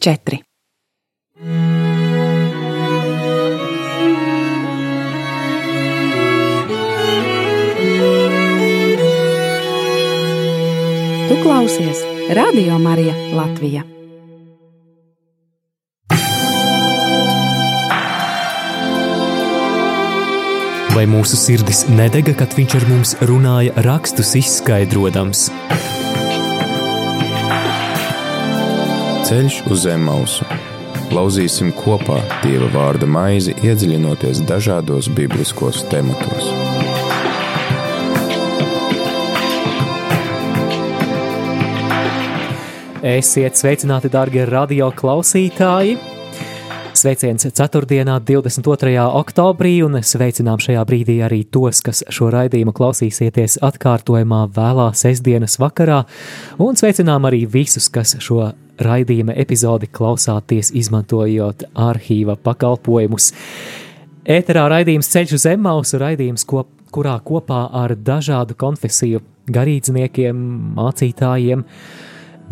4. Tu klausies Radio Marija Latvija. Vai mūsu sirdis nedega, kad viņš ar mums runāja, rakstus izskaidrojams? Ceļš uz zem mausu. Lauzīsim kopā Dieva vārda maizi, iedziļinoties dažādos bibliskos tematos. Esiet sveicināti, darbie radio klausītāji! Sveiciens 4. 22. oktobrī, un sveicinām šajā brīdī arī tos, kas šo raidījumu klausīsieties atkārtojumā vēlā sestdienas vakarā, un sveicinām arī visus, kas šo raidījuma epizodi klausāties, izmantojot arhīva pakalpojumus. Ēterā raidījums Ceļš uz Zemmausu, raidījums, ko, kurā kopā ar dažādu konfesiju garīdzniekiem, mācītājiem,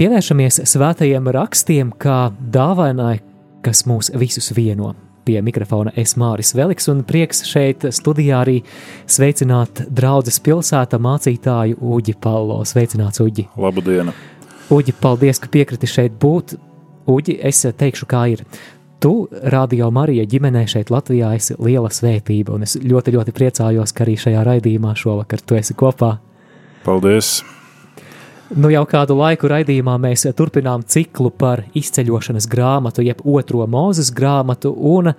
pievēršamies svētajiem rakstiem kā dāvainai, kas mūs visus vieno. Pie mikrofona es Māris Veliks un prieks šeit studijā arī sveicināt draudzes pilsēta mācītāju Uģi Paulo. Sveicināts, Uģi! Labdien! Uģi, paldies, ka piekriti šeit būt. Uģi, es teikšu, kā ir. Tu, Radio Marija ģimenē šeit Latvijā, esi liela svētība, un es ļoti, ļoti priecājos, ka arī šajā raidījumā šovakar tu esi kopā. Paldies! Nu jau kādu laiku raidījumā mēs turpinām ciklu par izceļošanas grāmatu, jeb otro mūzes grāmatu, un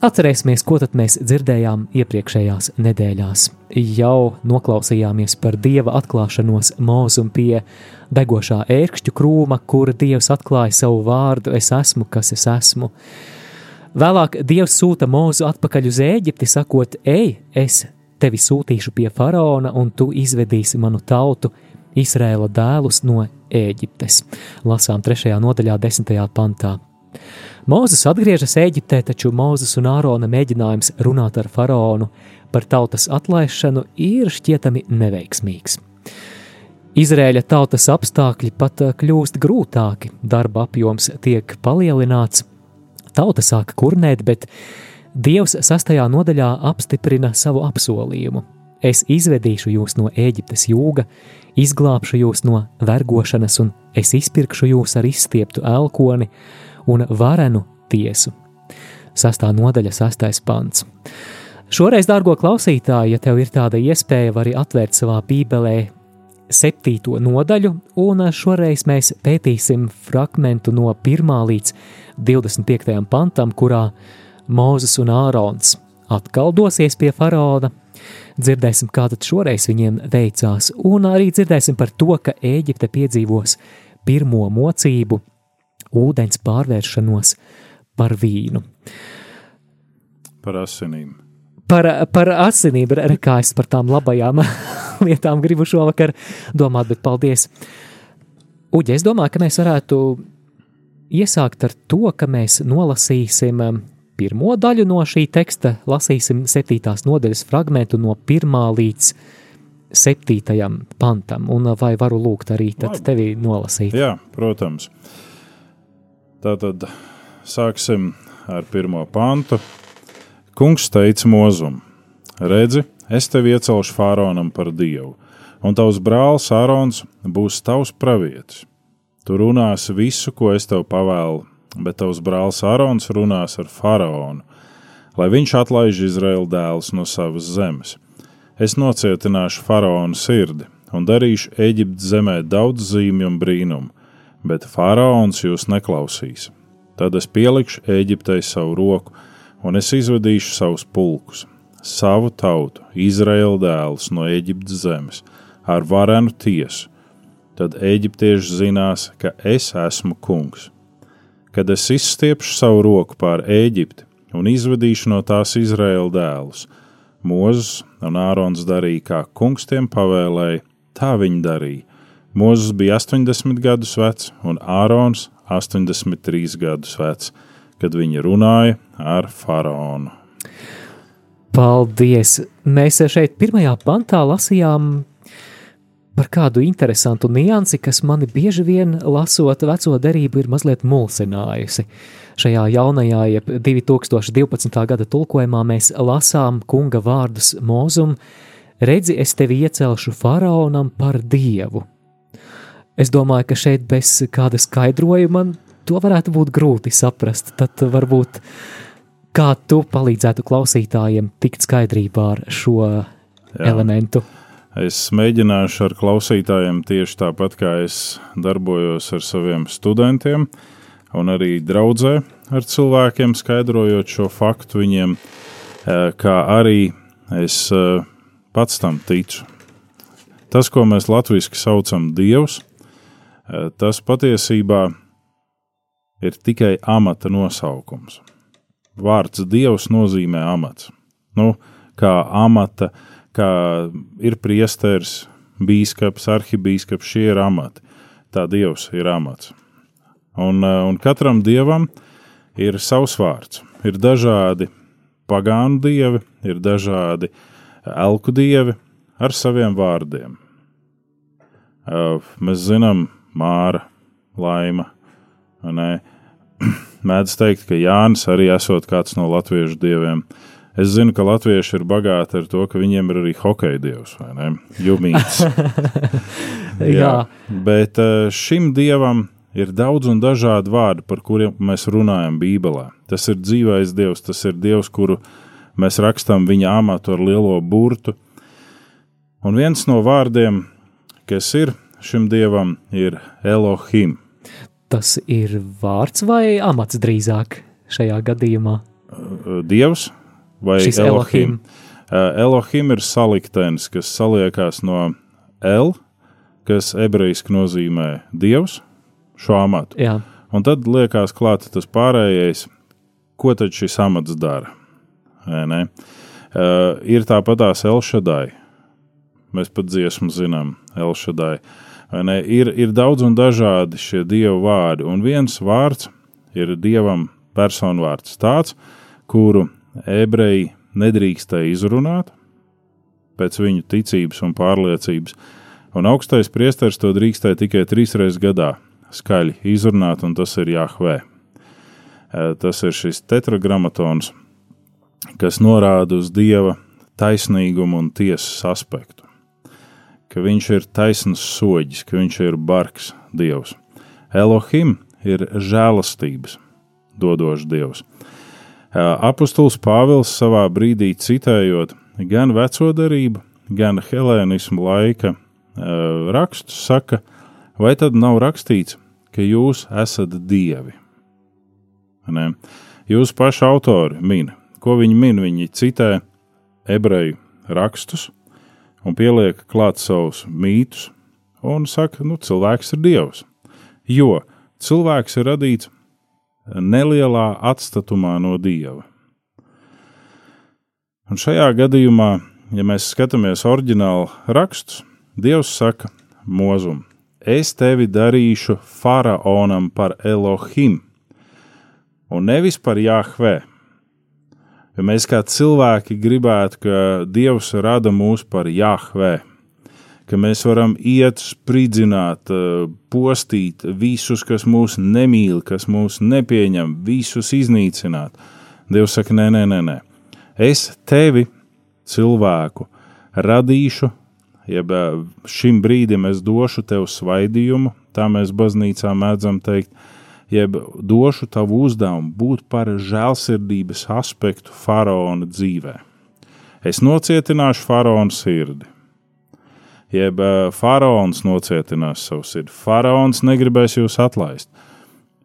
atcerēsimies, ko tad mēs dzirdējām iepriekšējās nedēļās. Jau noklausījāmies par dieva atklāšanos mūzum pie degošā ērkšķu krūma, kur dievs atklāja savu vārdu: Es esmu, kas es esmu. Vēlāk dievs sūta mūzu atpakaļ uz Eģipti, sakot: Ej, es tevi sūtīšu pie faraona, un tu izvedīsi manu tautu Izrēla dēlus no Ēģiptes. Lasām 3. nodaļā, 10. pantā. Mūzes atgriežas Eģiptē, taču Mūzes un Ārona mēģinājums runāt ar faraonu par tautas atlaišanu ir šķietami neveiksmīgs. Izrēļa tautas apstākļi pat kļūst grūtāki, darba apjoms tiek palielināts, tauta sāka kurnēt, bet Dievs sastajā nodaļā apstiprina savu apsolījumu. Es izvedīšu jūs no Ēģiptes jūga, izglābšu jūs no vergošanas, un es izpirkšu jūs ar izstieptu elkoni un varenu tiesu. Sastā nodaļa, sastais pants. Šoreiz, dārgo klausītāji, ja tev ir tāda iespēja, vari atvērt savā bībelē septīto nodaļu, un šoreiz mēs pētīsim fragmentu no 1 līdz 25. pantam, kurā Mūzes un Ārons atkal dosies pie faraona Dzirdēsim, kā tad šoreiz viņiem veicās, un arī dzirdēsim par to, ka Ēģipte piedzīvos pirmo mocību, ūdens pārvēršanos par vīnu. Par asinīm. Par, par asinīm, kā es par tām labajām lietām gribu šovakar domāt, bet paldies. Uģi, es domāju, ka mēs varētu iesākt ar to, ka mēs nolasīsim pirmo daļu no šī teksta, lasīsim septītās nodaļas fragmentu no pirmā līdz septītajam pantam, un vai varu lūgt arī tevi nolasīt? Jā, protams. Tātad sāksim ar pirmo pantu. Kungs teica mozum, redzi, es tevi iecelšu fāronam par dievu, un tavs brālis Ārons būs tavs pravietis. Tu runāsi visu, ko es tev pavēlu, bet tavs brālis Ārons runās ar faraonu, lai viņš atlaiž Izraēlu dēlus no savas zemes. Es nocietināšu faraona sirdi un darīšu Eģiptes zemē daudz zīmju un brīnumu, bet faraons jūs neklausīs. Tad es pielikšu Eģiptei savu roku, un es izvedīšu savus pulkus, savu tautu, Izraēlu dēlus no Eģiptes zemes, ar varenu tiesu. Tad eģiptieši zinās, ka es esmu kungs kad es izstiepšu savu roku pār Ēģipti un izvedīšu no tās Izraēla dēlus. Mozus un Ārons darīja, kā kungs tiem pavēlēja, tā viņi darīja. Mozus bija 80 gadus vecs un Ārons 83 gadus vecs, kad viņi runāja ar faraonu. Paldies! Mēs šeit pirmajā pantā lasījām par kādu interesantu niansi, kas mani bieži vien lasot veco derību, ir mazliet mulsinājusi. Šajā jaunajā, jeb 2012. gada tulkojumā mēs lasām kunga vārdus mūzum: Redzi, es tevi iecelšu faraonam par dievu. Es domāju, ka šeit bez kāda skaidrojuma to varētu būt grūti saprast. Tad varbūt kā tu palīdzētu klausītājiem tikt skaidrībā ar šo Jā. elementu. Es mēģināšu ar klausītājiem tieši tāpat, kā es darbojos ar saviem studentiem, un arī draudzē ar cilvēkiem, skaidrojot šo faktu viņiem, eh, kā arī es eh, pats tam ticu. Tas, ko mēs latviešu saucam Dievs, eh, tas patiesībā ir tikai amata nosaukums. Vārds Dievs nozīmē amats. Nu, kā amata uh, kā ir priesteris, bīskaps, arhibīskaps, šie ir amati. Tā Dievs ir amats. Un, eh, un katram dievam ir savs vārds. Ir dažādi pagānu dievi, ir dažādi elku dievi ar saviem vārdiem. Eh, mēs zinām, Māra, Laima. Mēdz teikt, ka Jānis arī esot kāds no latviešu dieviem. Uh, Es zinu, ka latvieši ir bagāti ar to, ka viņiem ir arī hokeja dievs vai ne? Jumīts. Jā. Jā. Bet eh, šim dievam ir daudz un dažādi vārdi, par kuriem mēs runājam Bībelē. Tas ir dzīvais dievs, tas ir dievs, kuru mēs rakstām viņa amatu ar lielo burtu. Un viens no vārdiem, kas ir šim dievam, ir Elohim. Tas ir vārds vai amats drīzāk šajā gadījumā? Dievs, vai Šis Elohim. Elohim. Uh, Elohim ir saliktenis, kas saliekās no El, kas ebrejiski nozīmē Dievs, šo amatu. Jā. Un tad liekas klāt tas pārējais, ko tad šis amats dara. Uh, ir tāpatās Elšadai. Mēs pat dziesmu zinām, Elšadai. Ir, ir daudz un dažādi šie dievu vārdi, un viens vārds ir dievam personu vārds tāds, kuru ebreji nedrīkstēja izrunāt pēc viņu ticības un pārliecības, un augstais priesteris to drīkstēja tikai trīs reizes gadā skaļi izrunāt, un tas ir Jahve. Tas ir šis tetragrammatons, kas norāda uz dieva taisnīgumu un tiesas aspektu. Ka viņš ir taisns soģis, ka viņš ir bargs dievs. Elohim ir žēlastības dodošs dievs. Apostols Pāvils savā brīdī citējot gan veco darību, gan helēnismu laika rakstus, saka, vai tad nav rakstīts, ka jūs esat dievi? Ne? Jūs paši autori min, ko viņi min, viņi citē ebreju rakstus un pieliek klāt savus mītus un saka, nu, cilvēks ir dievs. Jo cilvēks ir radīts nelielā atstatumā no dieva. Un šajā gadījumā, ja mēs skatāmies oriģinālu rakstus, Dievs saka mūzum: Es tevi darīšu faraonam par Elohim, un nevis par Jahve. Ja mēs kā cilvēki gribētu, ka Dievs rada mūs par Jahve, ka mēs varam iet, spridzināt, eh, postīt visus, kas mūs nemīl, kas mūs nepieņem, visus iznīcināt. Dievs saka, nē, nē, nē, nē. es tevi, cilvēku, radīšu, jeb eh, šim brīdim es došu tev svaidījumu, tā mēs baznīcā mēdzam teikt, jeb došu tavu uzdevumu būt par žēlsirdības aspektu faraona dzīvē. Es nocietināšu faraona sirdi jeb uh, faraons nocietinās savu sirdi. Faraons negribēs jūs atlaist,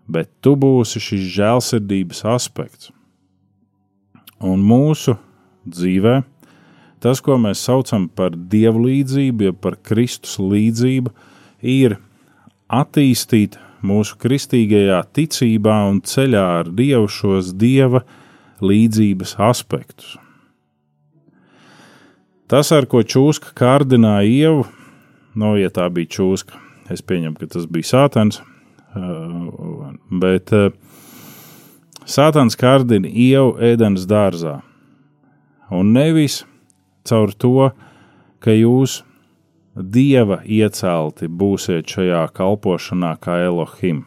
bet tu būsi šis žēlsirdības aspekts. Un mūsu dzīvē tas, ko mēs saucam par dievlīdzību, jeb par Kristus līdzību, ir attīstīt mūsu kristīgajā ticībā un ceļā ar Dievu šos dieva līdzības aspektus. Tas, ar ko čūska kārdināja ievu, nu, ja tā bija čūska, es pieņemu, ka tas bija sātans, uh, bet uh, sātans kārdina ievu ēdienas dārzā. Un nevis caur to, ka jūs dieva iecelti būsiet šajā kalpošanā kā Elohim.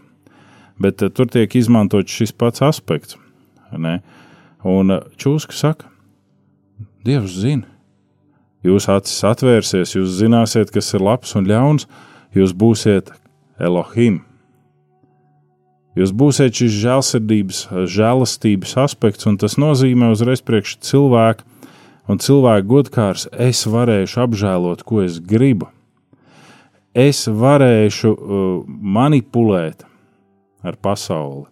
Bet uh, tur tiek izmantots šis pats aspekts. Ne? Un Čūska saka, Dievs zina. Jūs acis atvērsies, jūs zināsiet, kas ir labs un ļauns, jūs būsiet Elohim. Jūs būsiet šis žēlsirdības, žēlastības aspekts, un tas nozīmē uzreiz priekš cilvēku un cilvēku godkārs. Es varēšu apžēlot, ko es gribu. Es varēšu uh, manipulēt ar pasauli.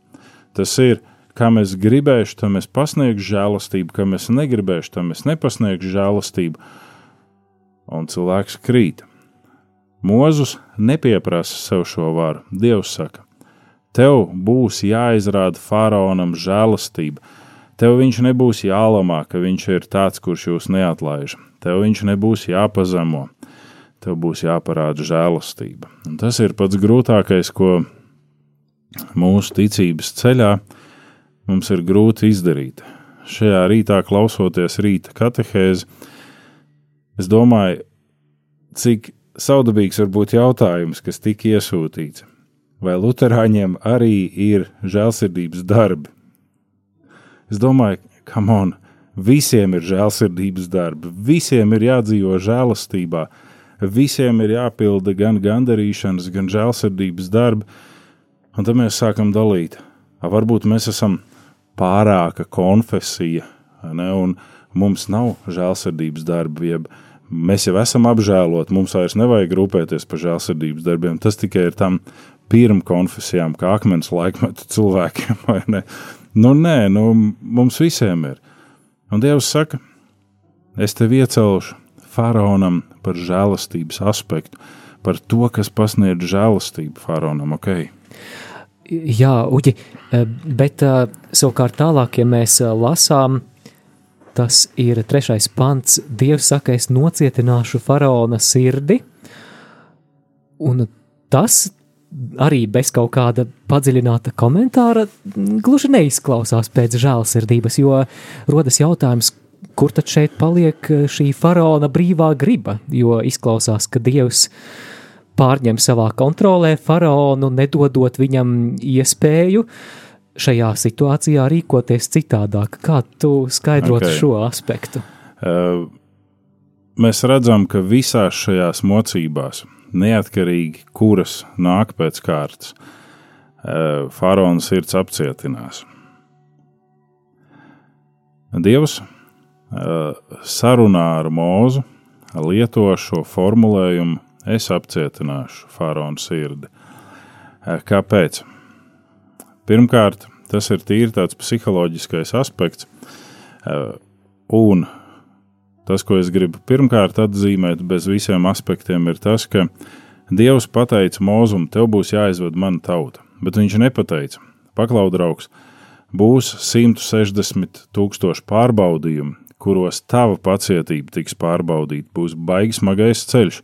Tas ir, kam es gribēšu, tam es pasniegšu žēlastību, kam es negribēšu, tam es nepasniegšu žēlastību. Un cilvēks krīt. Mūzus nepieprasa sev šo varu. Dievs saka, Tev būs jāizrāda faraonam žēlastība. Tev viņš nebūs jālamā, ka viņš ir tāds, kurš jūs neatlaiž. Tev viņš nebūs jāpazemo. Tev būs jāparāda žēlastība. Un tas ir pats grūtākais, ko mūsu ticības ceļā mums ir grūti izdarīt. Šajā rītā, klausoties rīta katehēzi, es domāju, cik saudabīgs var būt jautājums, kas tika iesūtīts. Vai Lutāņiem arī ir žēlsirdības darbi. Es domāju, ka man visiem ir žēlsirdības darbi, visiem ir jādzīvo žēlastībā, visiem ir jāpilda gan gandarīšanas, gan žēlsirdības darbi, un tad mēs sākam dalīt. Varbūt mēs esam pārāka konfesija, ne, un mums nav žēlsirdības darbi, jeb mēs jau esam apžēloti, mums vairs nevajag rūpēties par žēlsirdības darbiem. Tas tikai ir tam pirmām konfesijām, kā akmens laikmetu cilvēkiem. Nu, nē, nu, mums visiem ir. Un Dievs saka, es tevi iecelšu faraonam par žēlastības aspektu, par to, kas pasniedz žēlastību faraonam. Okay. Jā, Uģi, eh, bet eh, savukārt tālāk, ja mēs eh, lasām, tas ir trešais pants. Dievs saka, es nocietināšu faraona sirdi, un tas arī bez kaut kāda padziļināta komentāra gluži neizklausās pēc žēlsirdības, jo rodas jautājums, kur tad šeit paliek šī faraona brīvā griba, jo izklausās, ka Dievs pārņem savā kontrolē faraonu, nedodot viņam iespēju šajā situācijā rīkoties citādāk. Kā tu skaidrotu okay. šo aspektu? Uh, mēs redzam, ka visās šajās mocībās neatkarīgi, kuras nāk pēc kārtas, eh, faraona sirds apcietinās. Dievs eh, sarunā ar mūzu lieto šo formulējumu: Es apcietināšu faraona sirdi. Kāpēc? Pirmkārt, tas ir tīri tāds psiholoģiskais aspekts, un Tas, ko es gribu pirmkārt atzīmēt bez visiem aspektiem, ir tas, ka Dievs pateica Mozum, tev būs jāizved mana tauta, bet viņš nepateica, paklau draugs, būs 160 tūkstoši pārbaudījumu, kuros tava pacietība tiks pārbaudīta, būs baigs smagais ceļš,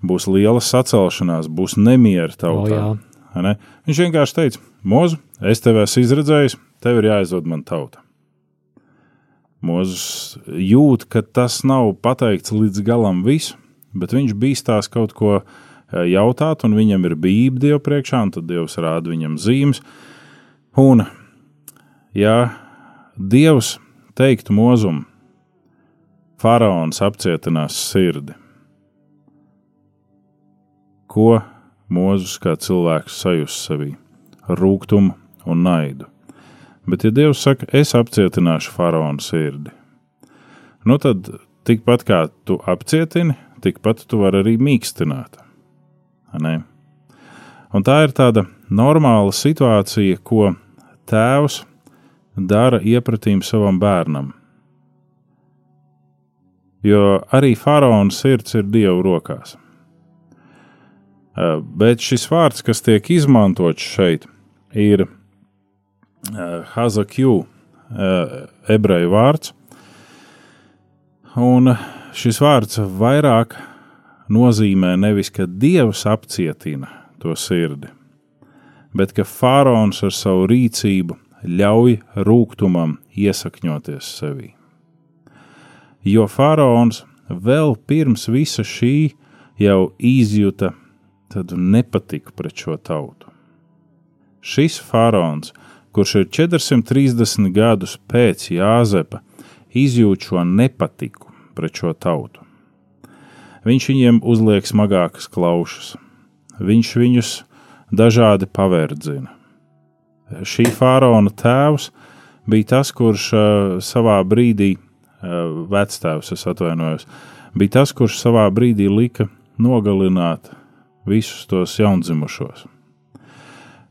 būs liela sacelšanās, būs nemiera tautā. O, ne? Viņš vienkārši teica, Mozu, es tevi esmu izredzējis, tev ir jāizved mana tauta. Mozus jūt, ka tas nav pateikts līdz galam viss, bet viņš bīstās kaut ko eh, jautāt, un viņam ir bība Dieva priekšā, un tad Dievs rāda viņam zīmes. Un, ja Dievs teiktu mozum, faraons apcietinās sirdi, ko Mozus kā cilvēks sajūs sevī - rūkumu un naidu. Bet, ja Dievs saka, es apcietināšu faraona sirdi, nu tad tikpat kā tu apcietini, tikpat tu vari arī mīkstināt. Ne? Un tā ir tāda normāla situācija, ko tēvs dara iepratīm savam bērnam. Jo arī faraona sirds ir Dieva rokās. Bet šis vārds, kas tiek izmantots šeit, ir Eh, Hazakju eh, ebreju vārds. Un šis vārds vairāk nozīmē nevis, ka Dievs apcietina to sirdi, bet ka faraons ar savu rīcību ļauj rūkumam iesakņoties sevī. Jo faraons vēl pirms visa šī jau izjuta nepatiku pret šo tautu. Šis faraons, kurš ir 430 gadus pēc Jāzepa, izjūt šo nepatiku pret šo tautu. Viņš viņiem uzliek smagākas klaušas, viņš viņus dažādi paverdzina. Šī faraona tēvs bija tas, kurš uh, savā brīdī, uh, vectēvs, es atvainojos, bija tas, kurš savā brīdī lika nogalināt visus tos jaundzimušos.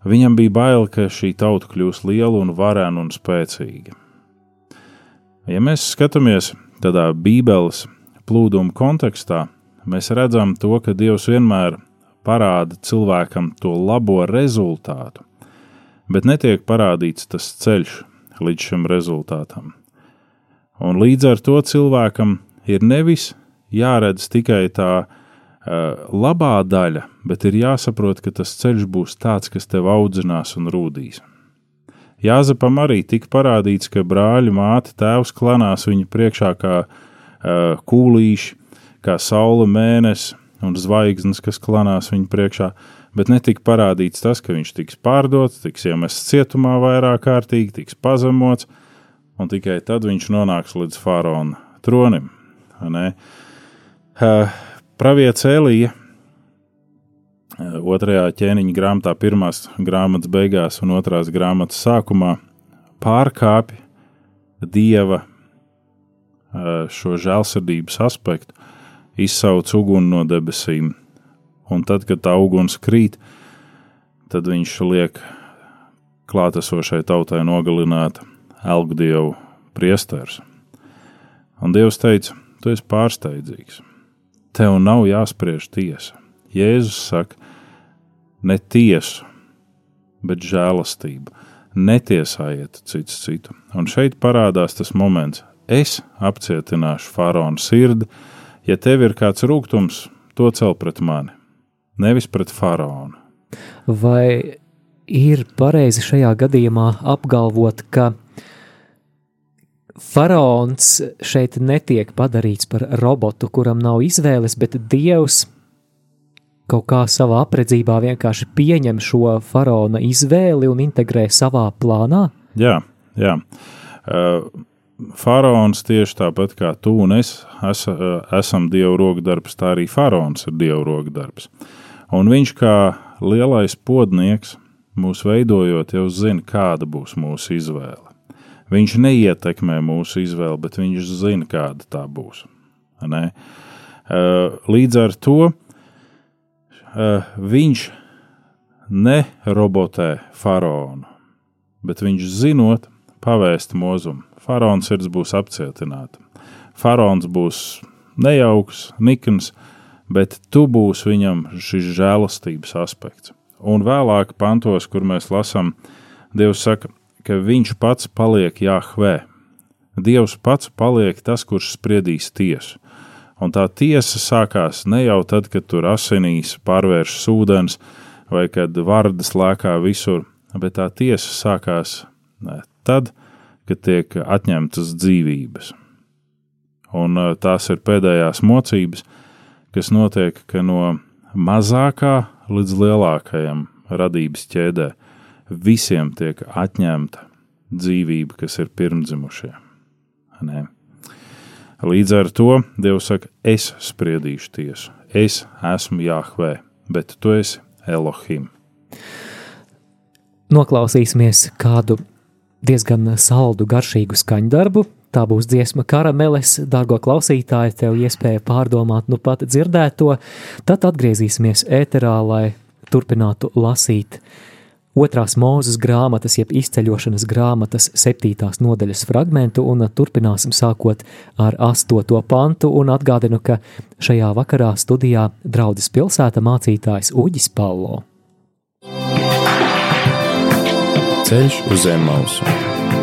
Viņam bija bail, ka šī tauta kļūs liela un varena un spēcīga. Ja mēs skatāmies tādā Bībeles plūduma kontekstā, mēs redzam to, ka Dievs vienmēr parāda cilvēkam to labo rezultātu, bet netiek parādīts tas ceļš līdz šim rezultātam. Un līdz ar to cilvēkam ir nevis jāredz tikai tā labā daļa, bet ir jāsaprot, ka tas ceļš būs tāds, kas tev audzinās un rūdīs. Jāzepam arī tika parādīts, ka brāļi, māte, tēvs klanās viņa priekšā kā uh, kūlīši, kā saule, mēnesis un zvaigznes, kas klanās viņa priekšā, bet netika parādīts tas, ka viņš tiks pārdots, tiks iemests cietumā vairāk kārtīgi, tiks pazemots, un tikai tad viņš nonāks līdz faraona tronim. Uh, Pravietis Elija otrajā ķēniņa grāmatā, pirmās grāmatas beigās un otrās grāmatas sākumā pārkāpj dieva šo žēlsirdības aspektu, izsauc uguni no debesīm. Un tad, kad tā uguns krīt, tad viņš liek klātesošai tautai nogalināt elgu dievu priesters. Un Dievs teica, tu esi pārsteidzīgs tev nav jāspriež tiesa. Jēzus saka, ne tiesu, bet žēlastību. Netiesājiet cits citu. Un šeit parādās tas moments, es apcietināšu faraona sirdi, ja tev ir kāds rūkums, to cel pret mani, nevis pret faraonu. Vai ir pareizi šajā gadījumā apgalvot, ka faraons šeit netiek padarīts par robotu, kuram nav izvēles, bet dievs kaut kā savā apredzībā vienkārši pieņem šo faraona izvēli un integrē savā plānā? Jā, jā. Uh, faraons tieši tāpat kā tu un es es, uh, esam dievu rokdarbs, tā arī faraons ir dievu rokdarbs. Un viņš kā lielais podnieks mūs veidojot jau zina, kāda būs mūsu izvēle. Viņš neietekmē mūsu izvēli, bet viņš zina, kāda tā būs. Ne? Līdz ar to viņš nerobotē faraonu, bet viņš zinot, pavēst mozumu. Faraons sirds būs apcietināta. Faraons būs nejauks, nikns, bet tu būsi viņam šis žēlastības aspekts. Un vēlāk pantos, kur mēs lasām, Dievs saka, ka viņš pats paliek Jahve. Dievs pats paliek tas, kurš spriedīs tiesu. Un tā tiesa sākās ne jau tad, kad tur asinīs pārvēršas ūdens, vai kad vardas lēkā visur, bet tā tiesa sākās tad, kad tiek atņemtas dzīvības. Un tās ir pēdējās mocības, kas notiek no mazākā līdz lielākajam radības ķēdē visiem tiek atņemta dzīvība, kas ir pirmdzimušie. Nē. Līdz ar to Dievs saka, es spriedīšu tiesu, es esmu Jāhvē, bet tu esi Elohim. Noklausīsimies kādu diezgan saldu, garšīgu skaņdarbu. Tā būs dziesma karameles, dārgo klausītāji, tev iespēja pārdomāt nu pat dzirdēto, tad atgriezīsimies ēterā, lai turpinātu lasīt otrās mūzes grāmatas, jeb izceļošanas grāmatas septītās nodaļas fragmentu, un turpināsim sākot ar astoto pantu, un atgādinu, ka šajā vakarā studijā draudzes pilsēta mācītājs Uģis Pallo. Ceļš uz zem mausu.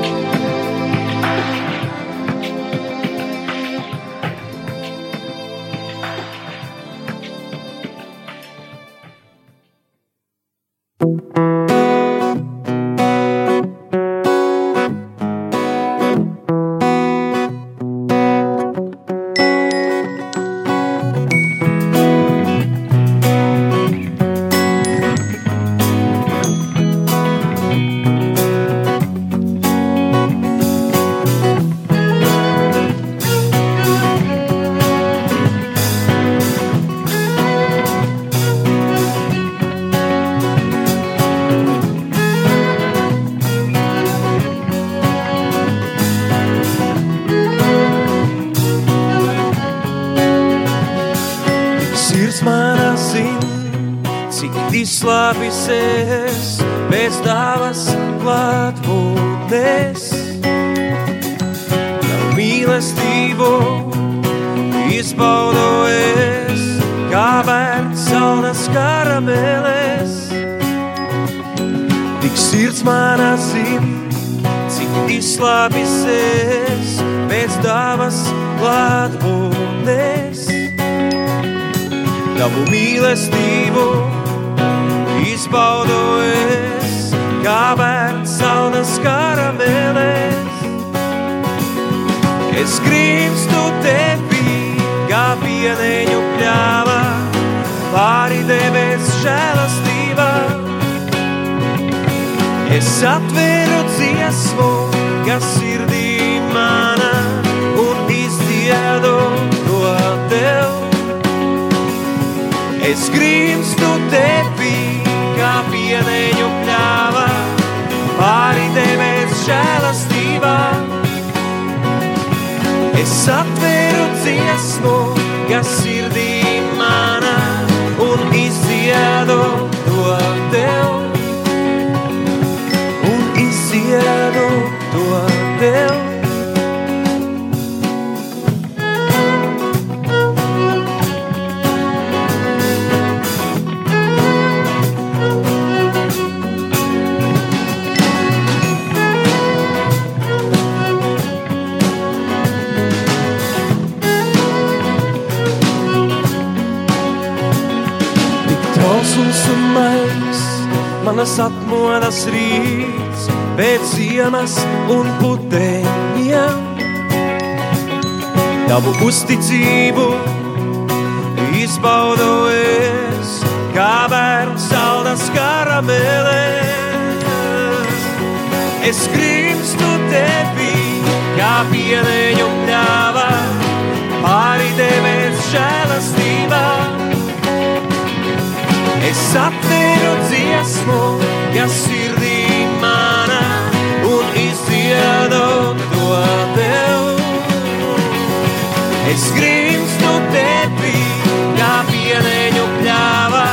Mana, un tev. Es grimstu tevi, kā pieneņu pļāvā, pāri debes žēlastībā. Es atveru dziesmu, kas sirdī mana, un izdziedu manas atmodas rīts, pēc ziemas un puteņiem. Tavu uzticību izbaudu es, kā bērns saldas karameles. Es grimstu tevi, kā pieneņu pļāvā, pāri debes žēlastībā. Es atveru dziesmu, kas sirdī mana, un izdziedu to tev. Es grimstu tevi, kā pieneņu pļāvā,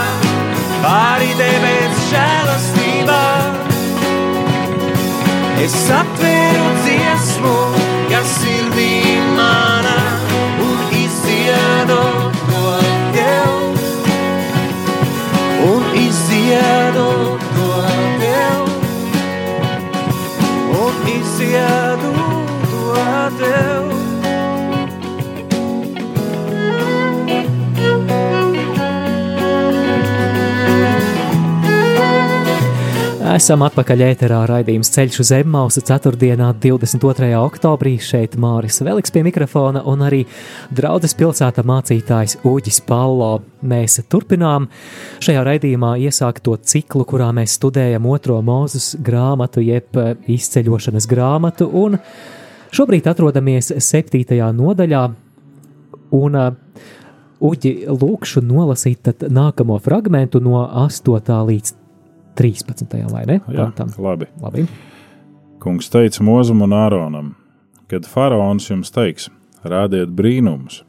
pāri debes žēlastībā. Es atveru dziesmu, Esam atpakaļ ēterā raidījums Ceļš uz Zemmausu 4. 22. oktobrī. Šeit Māris Veliks pie mikrofona un arī draudzes pilsēta mācītājs Uģis Pallo. Mēs turpinām šajā raidījumā iesākt to ciklu, kurā mēs studējam otro mūzus grāmatu, jeb izceļošanas grāmatu, un šobrīd atrodamies 7. nodaļā. Un, Uģi, lūkšu nolasīt nākamo fragmentu no 8. līdz 13. vai ne? Jā, Pantam. labi. Labi. Kungs teica Mozum un Āronam, kad faraons jums teiks, rādiet brīnumus,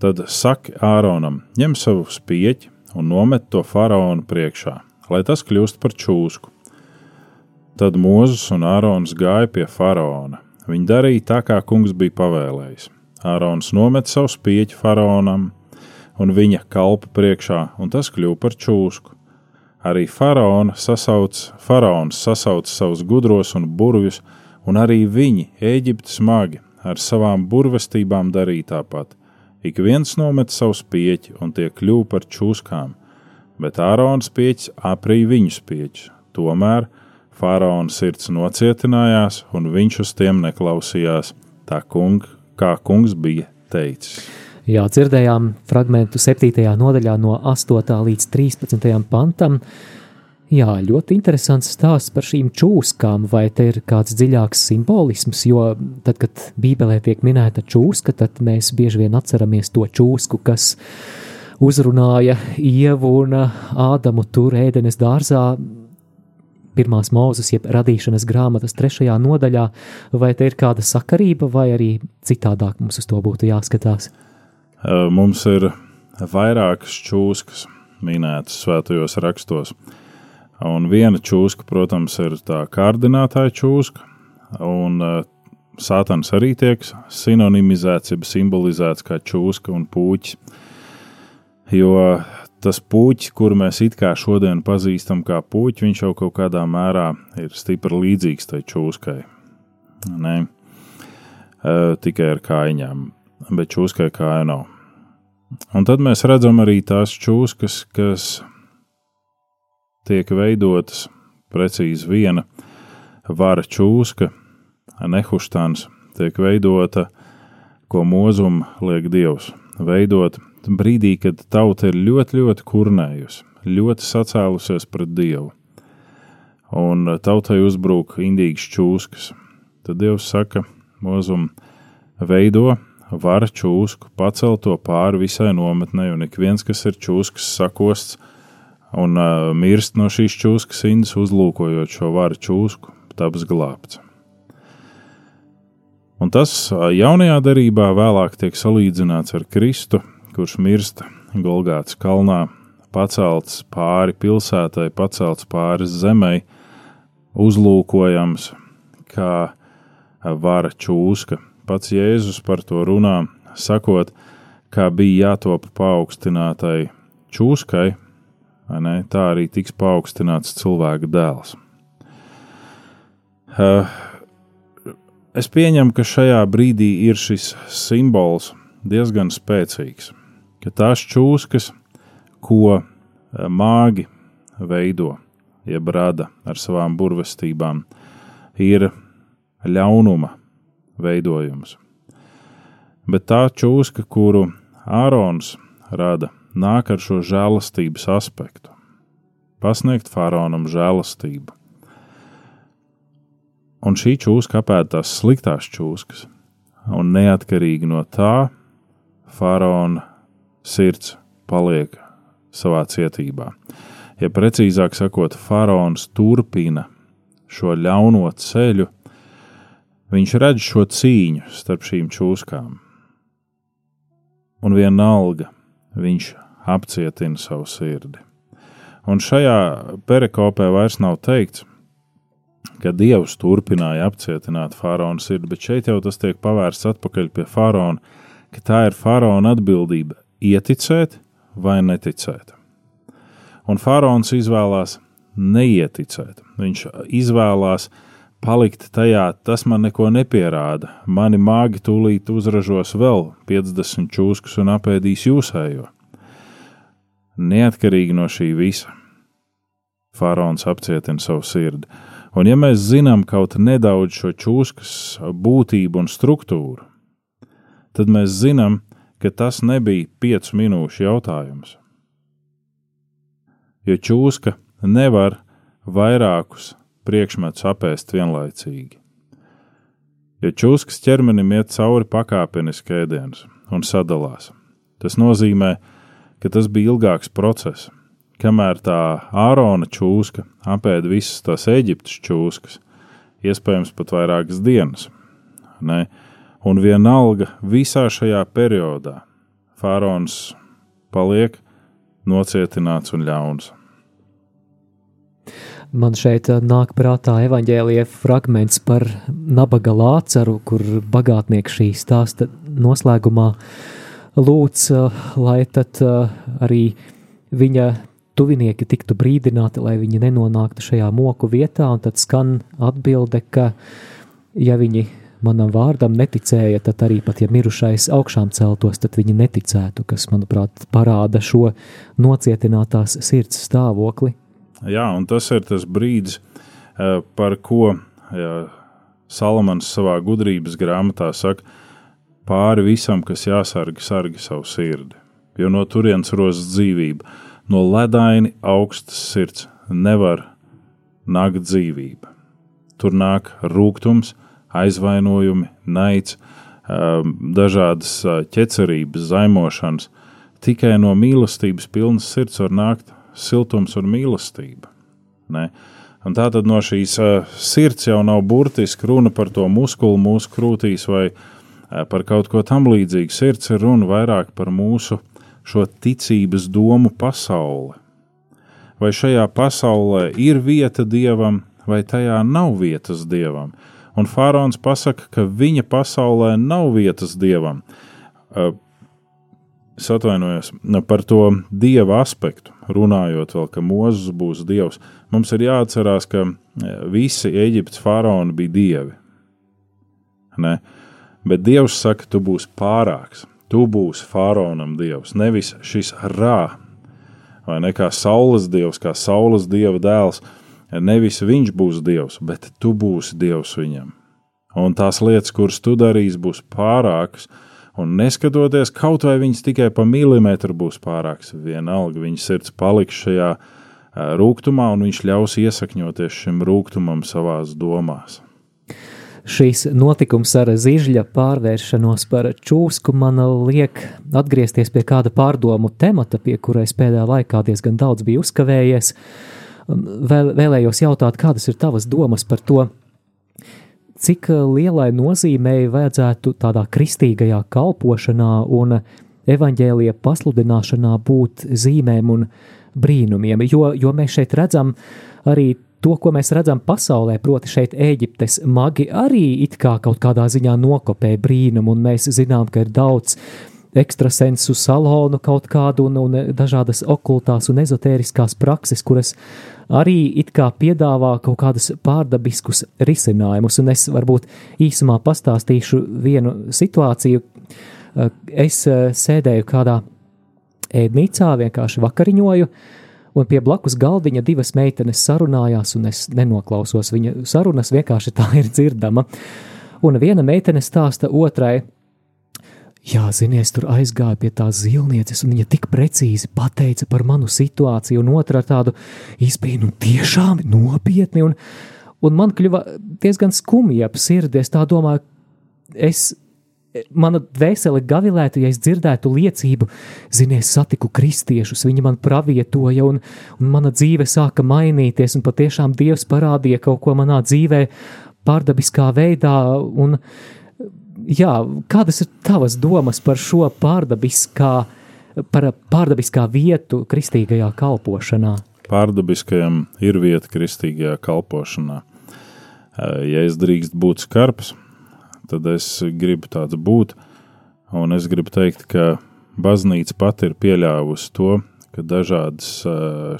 tad saki Āronam, ņem savu spieķi un nomet to faraonu priekšā, lai tas kļūst par čūsku. Tad Mozus un Ārons gāja pie faraona. Viņi darīja tā, kā kungs bija pavēlējis. Ārons nomet savu spieķi faraonam un viņa kalpa priekšā, un tas kļuva par čūsku. Arī faraona sasauc, faraons sasauc savus gudros un burvjus, un arī viņi, Eģipte smagi, ar savām burvestībām darīja tāpat. Ik viens nomet savu spieķi, un tie kļuva par čūskām, bet Ārona spieķis aprīja viņu spieķus. Tomēr faraona sirds nocietinājās, un viņš uz tiem neklausījās, tā kung, kā kungs bija teicis. Jā, dzirdējām fragment 7. nodaļā, no 8. līdz 13. pantam. Jā, ļoti interesants stāsts par šīm čūskām, vai te ir kāds dziļāks simbolisms, jo tad, kad Bībelē tiek minēta čūska, tad mēs bieži vien atceramies to čūsku, kas uzrunāja Ievu un Ādamu tur ēdenes dārzā, pirmās mūzes, jeb radīšanas grāmatas trešajā nodaļā, vai te ir kāda sakarība, vai arī citādāk mums uz to būtu jāskatās? Mums ir vairākas čūskas. minētas svētajos rakstos. Un viena čūska, protams, ir tā kārdinātāja čūska, un uh, sātans arī tiek sinonimizēts, jeb simbolizēts kā čūska un puķis. Jo tas puķis, kuru mēs it kā šodien pazīstam kā puķi, viņš jau kaut kādā mērā ir stipri līdzīgs tai čūskai. Ne? Uh, tikai ar kājām, bet čūskai kāja nav. Un tad mēs redzam arī tās čūskas, kas tiek veidotas precīzi viena vara čūska, nehuštāns, tiek veidota, ko mūzum liek dievs. Veidot brīdī, kad tauta ir ļoti, ļoti kurnējusi, ļoti sacēlusies pret dievu. Un tautai uzbrūk indīgas čūskas. Tad dievs saka, mūzum veido vara čūsku, pacelt to pāri visai nometnei, un ik viens, kas ir čūskas sakosts un uh, mirst no šīs čūskas indas, uzlūkojot šo varu čūsku, taps glābts. Un tas jaunajā darbā vēlāk tiek salīdzināts ar Kristu, kurš mirst Golgāts kalnā, pacelts pāri pilsētai, pacelts pāri zemei, uzlūkojams kā vara čūska, Pats Jēzus par to runā, sakot, kā bija jātop paaugstinātai čūskai, ne, tā arī tiks paaugstināts cilvēka dēls. Es pieņemu, ka šajā brīdī ir šis simbols diezgan spēcīgs, ka tās čūskas, ko māgi veido, jeb rada ar savām burvestībām, ir ļaunuma veidojums. Bet tā čūska, kuru Ārons rada, nāk ar šo žēlastības aspektu. Pasniegt faraonam žēlastību. Un šī čūska apēd tās sliktās čūskas, un neatkarīgi no tā, faraona sirds paliek savā cietībā. Ja precīzāk sakot, faraons turpina šo ļauno ceļu, Viņš redz šo cīņu starp šīm čūskām, un vienalga viņš apcietina savu sirdi. Un šajā perikopē vairs nav teikts, ka Dievs turpināja apcietināt faraona sirdi, bet šeit jau tas tiek pavērsts atpakaļ pie faraona, ka tā ir faraona atbildība ieticēt vai neticēt. Un faraons izvēlās neieticēt. Viņš izvēlās palikt tajā, tas man neko nepierāda. Mani māgi tūlīt uzražos vēl 50 čūskas un apēdīs jūsējo. Neatkarīgi no šī visa, faraons apcietina savu sirdi. Un, ja mēs zinām kaut nedaudz šo čūskas būtību un struktūru, tad mēs zinām, ka tas nebija piecu minūšu jautājums. Jo čūska nevar vairākus priekšmetus apēst vienlaicīgi. Ja čūskas ķermenim iet cauri pakāpeniski ēdienas un sadalās, tas nozīmē, ka tas bija ilgāks process. Kamēr tā ārona čūska apēda visas tās Eģiptes čūskas, iespējams pat vairākas dienas. Ne? Un vienalga visā šajā periodā faraons paliek nocietināts un ļauns. Man šeit uh, nāk prātā evaņģēlīja fragments par nabaga lācaru, kur bagātnieks šī stāsta noslēgumā lūdz, uh, lai tad uh, arī viņa tuvinieki tiktu brīdināti, lai viņi nenonāktu šajā moku vietā, un tad skan atbilde, ka ja viņi manam vārdam neticēja, tad arī pat ja mirušais augšām celtos, tad viņi neticētu, kas, manuprāt, parāda šo nocietinātās sirds stāvokli. Jā, un tas ir tas brīdis, eh, par ko Salamans savā gudrības grāmatā saka, pāri visam, kas jāsarga, sargi savu sirdi. Jo no turienes rozas dzīvība, no ledaini augstas sirds nevar nākt dzīvība. Tur nāk rūkums, aizvainojumi, naids, eh, dažādas eh, ķecerības, zaimošanas. Tikai no mīlestības pilnas sirds var nākt siltums un mīlestība. Ne? Un tā tad no šīs uh, sirds jau nav burtiski runa par to muskuli mūsu krūtīs vai uh, par kaut ko tam līdzīgu. Sirds ir runa vairāk par mūsu šo ticības domu pasauli. Vai šajā pasaulē ir vieta dievam, vai tajā nav vietas dievam? Un Fārons pasaka, ka viņa pasaulē nav vietas dievam. Es atvainojos par to dieva aspektu, runājot vēl, ka Mozus būs dievs. Mums ir jāatcerās, ka visi Eģiptes faraoni bija dievi. Ne? Bet Dievs saka, tu būsi pārāks, tu būsi faraonam dievs, nevis šis rā, vai ne kā saules dievs, kā saules dieva dēls. Nevis viņš būs dievs, bet tu būsi dievs viņam. Un tās lietas, kuras tu darīsi, būs pārākas, un neskatoties, kaut vai viņas tikai pa milimetru būs pārākas, vienalga viņa sirds paliks šajā rūkumā, un viņš ļaus iesakņoties šim rūkumam savās domās šīs notikums ar zīžļa pārvēršanos par čūsku man liek atgriezties pie kāda pārdomu temata, pie kurais pēdējā laikā diezgan daudz bija uzkavējies. Vēl, vēlējos jautāt, kādas ir tavas domas par to, cik lielai nozīmei vajadzētu tādā kristīgajā kalpošanā un evaņģēlija pasludināšanā būt zīmēm un brīnumiem, jo, jo mēs šeit redzam arī to, ko mēs redzam pasaulē, proti, šeit Eģiptes magi arī it kā kaut kādā ziņā nokopē brīnumu, un mēs zinām, ka ir daudz ekstrasensu salonu kaut kādu un, un dažādas okultās un ezotēriskās prakses, kuras arī it kā piedāvā kaut kādus pārdabiskus risinājumus, un es varbūt īsumā pastāstīšu vienu situāciju. Es eh, sēdēju kādā ēdnīcā, vienkārši vakariņoju, un pie blakus galdiņa divas meitenes sarunājās, un es nenoklausos viņa sarunas, vienkārši tā ir dzirdama. Un viena meitene stāsta otrai, Jā, zinies, tur aizgāja pie tās zilnieces, un viņa tik precīzi pateica par manu situāciju, un otra ar tādu izpēju, nu, tiešām nopietni, un, un man kļuva diezgan skumji ap sirdi. Es tā domāju, es mana dvēsele gavilētu, ja es dzirdētu liecību, zini, es satiku kristiešus, viņi man pravietoja, un, un mana dzīve sāka mainīties, un patiešām Dievs parādīja kaut ko manā dzīvē pārdabiskā veidā, un jā, kādas ir tavas domas par šo pārdabiskā, par pārdabiskā vietu kristīgajā kalpošanā? Pārdabiskajam ir vieta kristīgajā kalpošanā. Ja es drīkst būt skarbs, tad es gribu tāds būt. Un es gribu teikt, ka baznīca pati ir pieļāvusi to, ka dažādas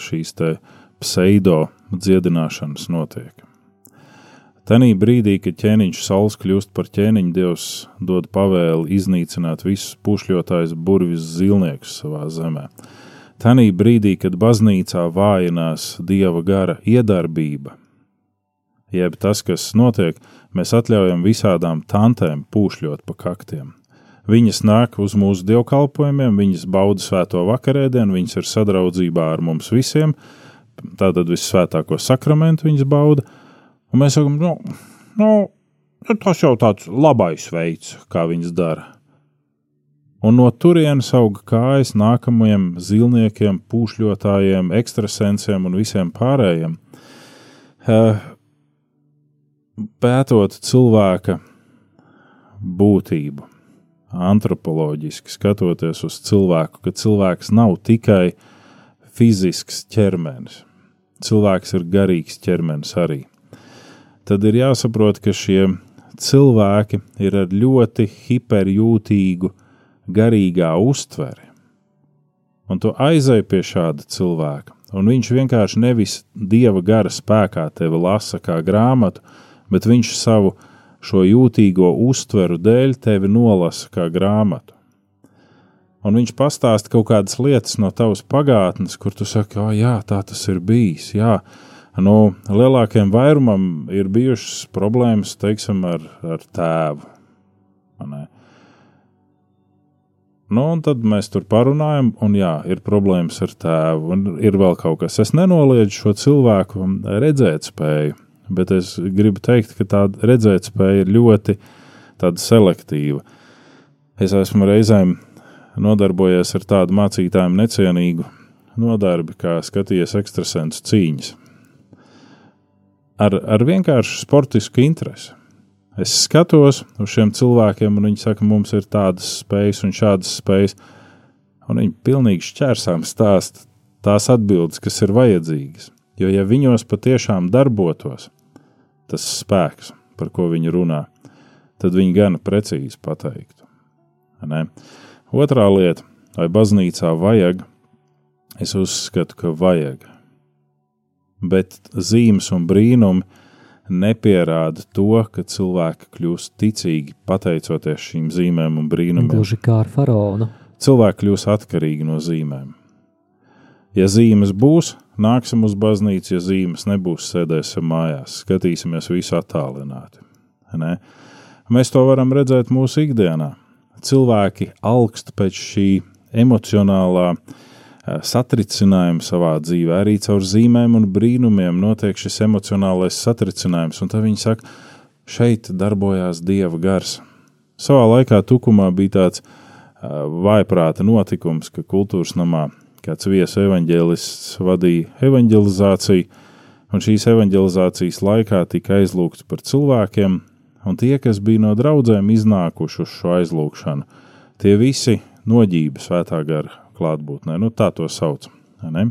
šīs pseido dziedināšanas notiek. Tanī brīdī, kad ķēniņš saules kļūst par ķēniņu, Dievs dod pavēli iznīcināt visus pušļotājus, burvis zilniekus savā zemē. Tanī brīdī, kad baznīcā vājinās dieva gara iedarbība, jeb tas, kas notiek, mēs atļaujam visādām tantēm pūšļot pa kaktiem. Viņas nāk uz mūsu dievkalpojumiem, viņas bauda svēto vakarēdienu, viņas ir sadraudzībā ar mums visiem, tātad visvētāko sakramentu viņas bauda, un mēs sakam, nu, nu, tas jau tāds labais veids, kā viņas dara. Un no turienes auga kājas nākamajiem zilniekiem, pūšļotājiem, ekstrasensiem un visiem pārējiem. Uh, pētot cilvēka būtību, antropoloģiski skatoties uz cilvēku, ka cilvēks nav tikai fizisks ķermenis, cilvēks ir garīgs ķermenis arī. Tad ir jāsaprot, ka šie cilvēki ir ar ļoti hiperjūtīgu garīgā uztveri. Un tu aizej pie šāda cilvēka, un viņš vienkārši nevis dieva gara spēkā tevi lasa kā grāmatu, bet viņš savu šo jūtīgo uztveru dēļ tevi nolasa kā grāmatu. Un viņš pastāsta kaut kādas lietas no tavas pagātnes, kur tu saki, oh, jā, tā tas ir bijis. Jā. Nu, lielākajam vairumam ir bijušas problēmas, teiksim, ar, ar tēvu. Nu, un tad mēs tur parunājam, un jā, ir problēmas ar tēvu, un ir vēl kaut kas. Es nenoliedzu šo cilvēku redzēt spēju bet es gribu teikt, ka tāda redzētspēja ir ļoti selektīva. Es esmu reizēm nodarbojies ar tādu mācītājiem necienīgu nodarbi, kā skatījies ekstrasensu cīņas. Ar, ar vienkāršu sportisku interesi. Es skatos uz šiem cilvēkiem, un viņi saka, mums ir tādas spējas un šādas spējas. un viņi pilnīgi šķērsām stāsta tās atbildes, kas ir vajadzīgas. Jo, ja viņos patiešām darbotos tas spēks, par ko viņi runā, tad viņi gana precīzi pateiktu. Ne? Otrā lieta, vai baznīcā vajag, es uzskatu, ka vajag. Bet zīmes un brīnumi nepierāda to, ka cilvēki kļūst ticīgi pateicoties šīm zīmēm un brīnumiem. Gluži kā ar faraonu. Cilvēki kļūst atkarīgi no zīmēm. Ja zīmes būs, nāksim uz baznīcu, ja zīmes nebūs, sēdēsim mājās, skatīsimies visu attālināti. Ne? Mēs to varam redzēt mūsu ikdienā. Cilvēki augst pēc šī emocionālā eh, satricinājuma savā dzīvē, arī caur zīmēm un brīnumiem notiek šis emocionālais satricinājums, un tad viņi saka, šeit darbojās dieva gars. Savā laikā tukumā bija tāds uh, vaiprāta notikums, ka kultūras namā kāds viesu evaņģēlists vadīja evaņģelizāciju, un šīs evaņģelizācijas laikā tika aizlūgts par cilvēkiem, un tie, kas bija no draudzēm iznākuši uz šo aizlūgšanu, tie visi noģība svētā gara klātbūtnē, nu tā to sauc. Ne?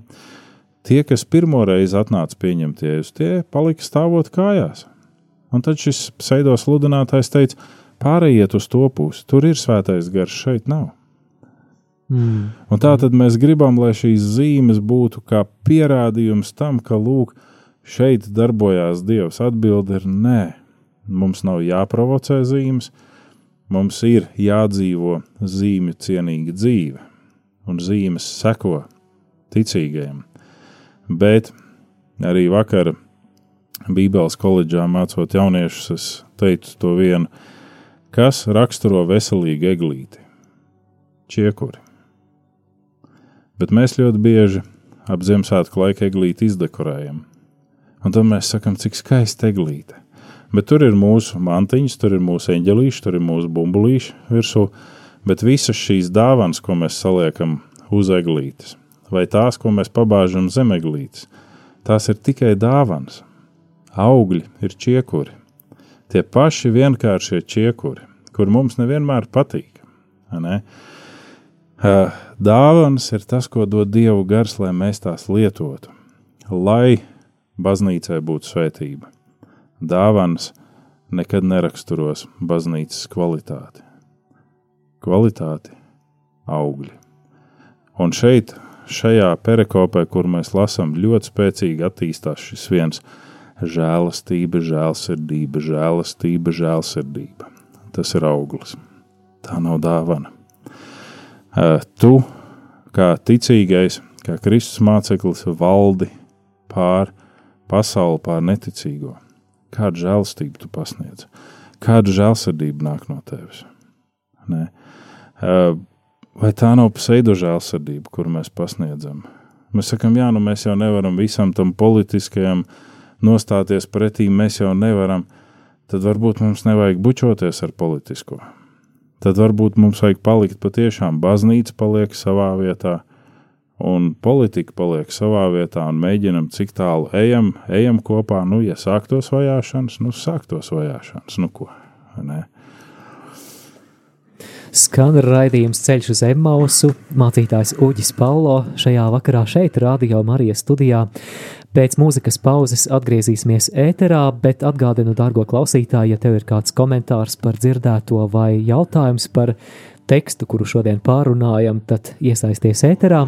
Tie, kas pirmo reizi atnāca pieņemt jēzus, tie palika stāvot kājās. Un tad šis pseido sludinātājs teica, pārējiet uz to pusi, tur ir svētais gars, šeit nav. Mm. Un tā tad mēs gribam, lai šīs zīmes būtu kā pierādījums tam, ka lūk, šeit darbojās Dievs. Atbilde ir nē, mums nav jāprovocē zīmes, mums ir jādzīvo zīmju cienīga dzīve, un zīmes seko ticīgajiem. Bet arī vakar Bībeles koledžā mācot jauniešus, es teicu to vienu, kas raksturo veselīgu eglīti - čiekuri bet mēs ļoti bieži ap Ziemassvētku laiku eglīti izdekorējam. Un tad mēs sakām, cik skaista eglīte. Bet tur ir mūsu mantiņas, tur ir mūsu eņģelīši, tur ir mūsu bumbulīši virsū, bet visas šīs dāvanas, ko mēs saliekam uz eglītes, vai tās, ko mēs pabāžam zem eglītes, tās ir tikai dāvanas. Augļi ir čiekuri. Tie paši vienkāršie čiekuri, kur mums nevienmēr patīk. Ne? Dāvāns ir tas, ko dod Dievu gars, lai mēs tās lietotu, lai baznīcai būtu svētība. Dāvāns nekad neraksturos baznīcas kvalitāti. Kvalitāti augļi. Un šeit, šajā perekopē, kur mēs lasām, ļoti spēcīgi attīstās šis viens žēlastība, žēlsirdība, žēlastība, žēlsirdība. Tas ir auglis. Tā nav dāvana tu, kā ticīgais, kā Kristus māceklis, valdi pār pasauli, pār neticīgo. Kādu žēlstību tu pasniedz? Kāda žēlsirdība nāk no tevis? Nē. Vai tā nav pseido žēlsirdība, kur mēs pasniedzam? Mēs sakām, jā, nu mēs jau nevaram visam tam politiskajam nostāties pretī, mēs jau nevaram. Tad varbūt mums nevajag bučoties ar politisko tad varbūt mums vajag palikt patiešām. Baznīca paliek savā vietā, un politika paliek savā vietā, un mēģinam, cik tālu ejam, ejam kopā. Nu, ja sāktos vajāšanas, nu, sāktos vajāšanas, nu ko. Ne? Skan raidījums ceļš uz Emausu, mācītājs Uģis Paulo šajā vakarā šeit, Radio Marijas studijā. Pēc mūzikas pauzes atgriezīsimies ēterā, bet atgādinu, dārgo klausītāji, ja tev ir kāds komentārs par dzirdēto vai jautājums par tekstu, kuru šodien pārunājam, tad iesaisties ēterā.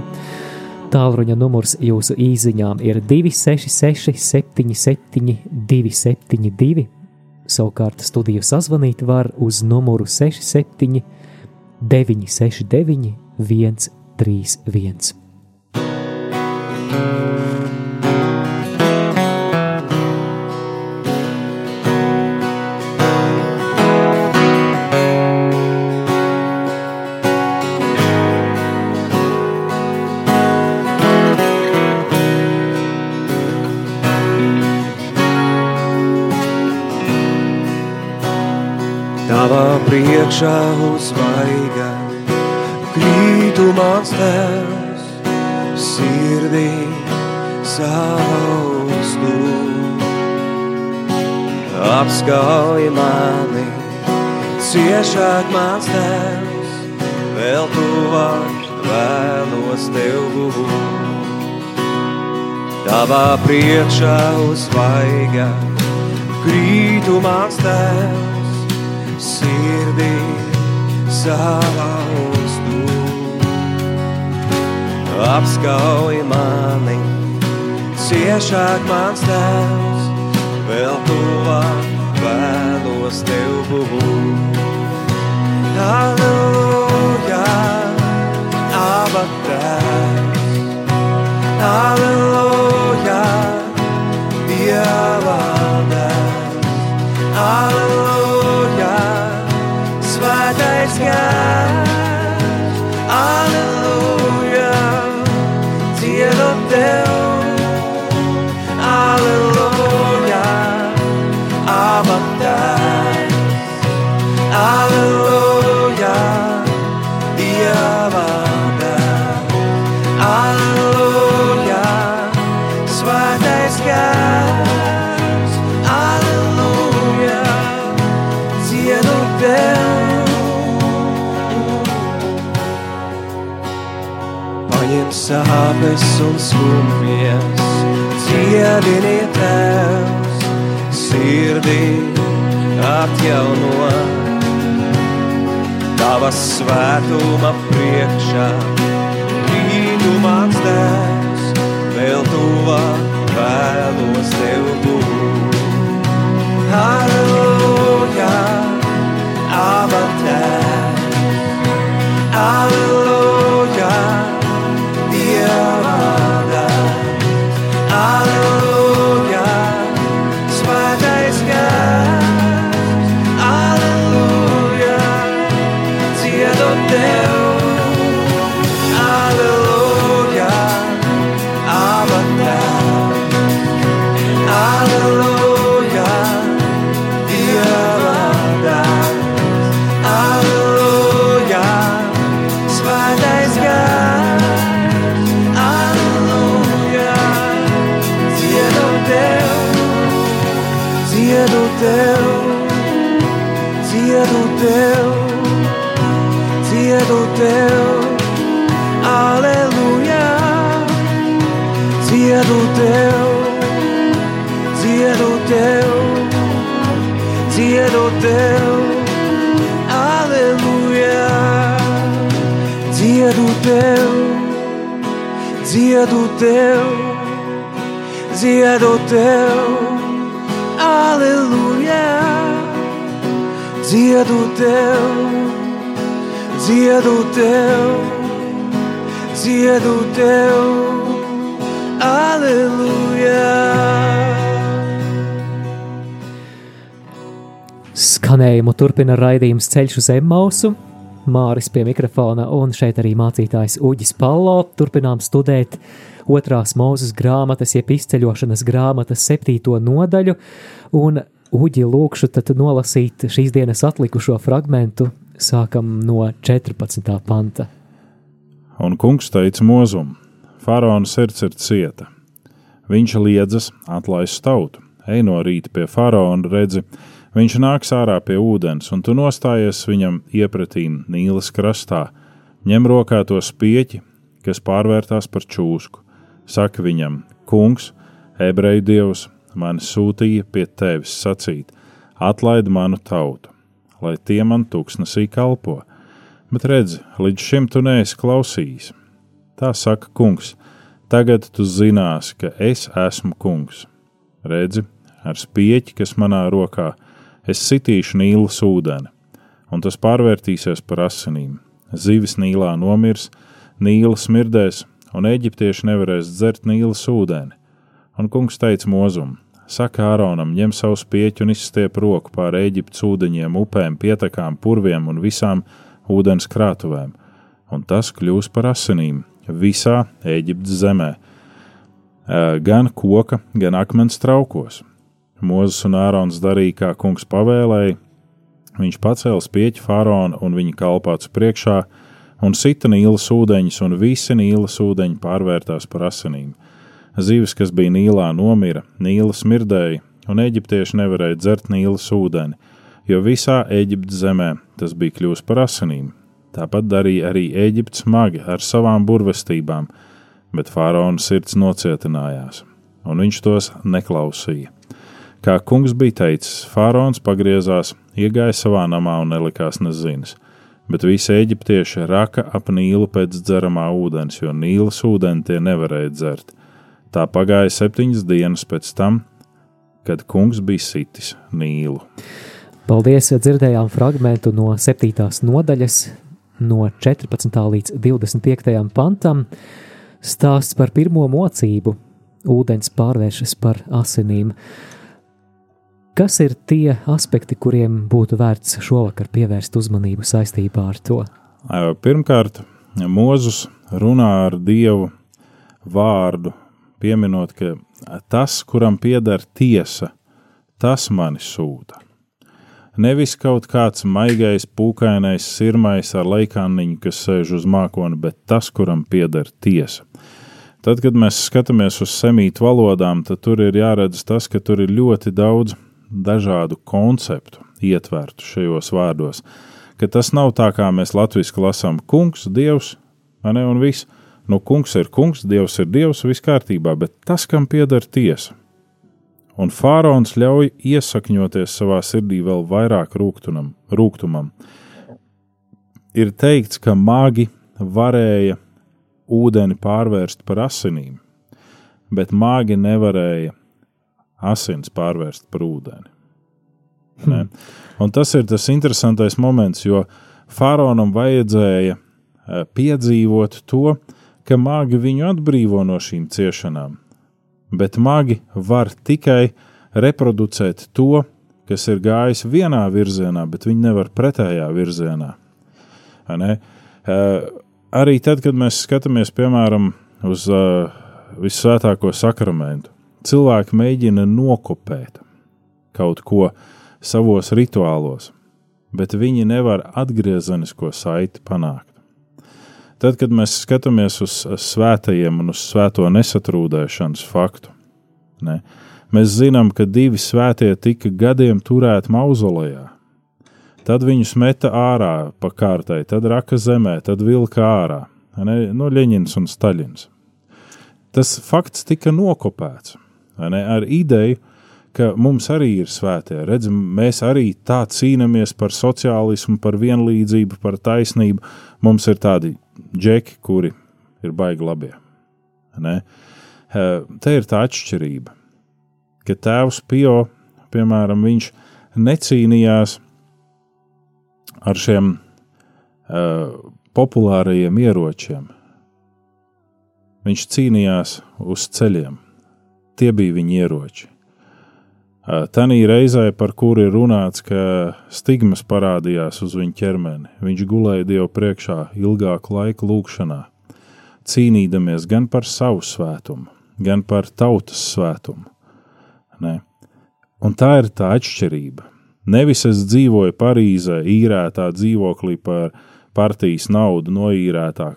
Tālruņa numurs jūsu īsiņām ir 266, 77, 272. Savukārt studiju sazvanīt var uz numuru 67, 969, 131. Tavā priekšā krītu mans tēvs, sirdī saustu. Apskauj mani, ciešāk mans tēvs, vēl tuvāk vēlos tev būt. Tavā priekšā uzvaiga, krītu mans tēvs, sirdī salaustu. Apskauj mani, ciešāk mans tēvs, vēl tuvāk vēlos tev būt. Halleluja, Abba tēvs, un skumjas, dziediniet tēvs, sirdī atjauno. Tavas svētuma priekšā, rītu mans tēvs, vēl tuvāk vēlos tev būt. Turpina raidījums Ceļš uz Emmausu. Māris pie mikrofona un šeit arī mācītājs Uģis Pallo. Turpinām studēt otrās mūzes grāmatas, jeb izceļošanas grāmatas septīto nodaļu. Un Uģi lūkšu tad nolasīt šīs dienas atlikušo fragmentu. Sākam no 14. panta. Un kungs teica mozum: Faraona sirds ir cieta. Viņš liedzas atlaist tautu. Ej no rīta pie faraona, redzi, viņš nāks ārā pie ūdens, un tu nostājies viņam iepratīm Nīlas krastā. Ņem rokā to spieķi, kas pārvērtās par čūsku. Saka viņam: Kungs, ebreju dievs, mani sūtīja pie tevis sacīt: Atlaid manu tautu, lai tie man tūkstnesī kalpo. Bet redzi, līdz šim tu neesi klausījis. Tā saka kungs, tagad tu zināsi, ka es esmu kungs. Redzi, ar spieķi, kas manā rokā, es sitīšu nīlas ūdeni, un tas pārvērtīsies par asinīm. Zivis nīlā nomirs, nīla smirdēs, un eģiptieši nevarēs dzert nīlas ūdeni. Un kungs teica mozum: Saka Āronam, ņem savu spieķi un izstiep roku pāri Eģiptes ūdeņiem, upēm, pietekām, purviem un visām ūdens krātuvēm, un tas kļūs par asinīm visā Eģiptes zemē, gan koka, gan akmens traukos. Mozus un Ārons darīja, kā kungs pavēlēja. Viņš pacēla spieķi faraonu un viņa kalpācu priekšā, un sita nīlas ūdeņus, un visi nīlas ūdeņi pārvērtās par asinīm. Zivis, kas bija nīlā, nomira, nīlas mirdēja, un eģiptieši nevarēja dzert nīlas ūdeni, jo visā Eģiptes zemē tas bija kļuvis par asinīm. Tāpat darīja arī Eģiptes magi ar savām burvestībām, bet faraona sirds nocietinājās, un viņš tos neklausīja. Kā kungs bija teicis, faraons pagriezās, iegāja savā namā un nelikās nezinis, bet visi eģiptieši raka ap Nīlu pēc dzeramā ūdens, jo Nīlas ūdeni tie nevarēja dzert. Tā pagāja septiņas dienas pēc tam, kad kungs bija sitis Nīlu. Paldies! Dzirdējām fragment no 7. nodaļas, no 14. līdz 25. pantam. Stāsts par pirmo mocību. Ūdens pārvēršas par asinīm. Kas ir tie aspekti, kuriem būtu vērts šovakar pievērst uzmanību saistībā ar to? Pirmkārt, Mozus runā ar Dievu vārdu, pieminot, ka tas, kuram pieder tiesa, tas mani sūta. Nevis kaut kāds maigais, pūkainais, sirmais ar leikāniņu, kas sēž uz mākona, bet tas, kuram pieder tiesa. Tad, kad mēs skatāmies uz semītu valodām, tad tur ir jāredz tas, ka tur ir ļoti daudz dažādu konceptu ietvertu šajos vārdos. Ka tas nav tā, kā mēs latviešu lasām, kungs, dievs, ne, un viss. Nu, kungs ir kungs, dievs ir dievs, viss kārtībā, bet tas, kam pieder tiesa. Un faraons ļauj iesakņoties savā sirdī vēl vairāk rūgtumam. rūgtumam. Ir teikts, ka magi varēja ūdeni pārvērst par asinīm, bet magi nevarēja asins pārvērst par ūdeni. Hmm. Un tas ir tas interesantais moments, jo faraonam vajadzēja piedzīvot to, ka magi viņu atbrīvo no šīm ciešanām, bet magi var tikai reproducēt to, kas ir gājis vienā virzienā, bet viņi nevar pretējā virzienā. Ne? Arī tad, kad mēs skatāmies, piemēram, uz uh, visvētāko sakramentu, cilvēki mēģina nokopēt kaut ko savos rituālos, bet viņi nevar atgriezenisko saiti panākt. Tad, kad mēs skatāmies uz svētajiem un uz svēto nesatrūdēšanas faktu, ne, mēs zinām, ka divi svētie tika gadiem turēti mauzolejā. Tad viņus meta ārā pa kārtai, tad raka zemē, tad vilka ārā. Ne, no Ļeņins un Staļins. Tas fakts tika nokopēts ne, ar ideju, ka mums arī ir svētie. Redzam, mēs arī tā cīnāmies par sociālismu, par vienlīdzību, par taisnību. Mums ir tādi džeki, kuri ir baigi labie. Ne? Te ir tā atšķirība, ka tēvs Pio, piemēram, viņš necīnījās ar šiem uh, populārajiem ieročiem. Viņš cīnījās uz ceļiem. Tie bija viņa ieroči. Tanī reizē, par kuru ir runāts, ka stigmas parādījās uz viņa ķermeni, viņš gulēja Dievu priekšā ilgāku laiku lūgšanā, cīnīdamies gan par savu svētumu, gan par tautas svētumu. Ne? Un tā ir tā atšķirība. Nevis es dzīvoju Parīzē, īrētā dzīvoklī par partijas naudu noīrētā,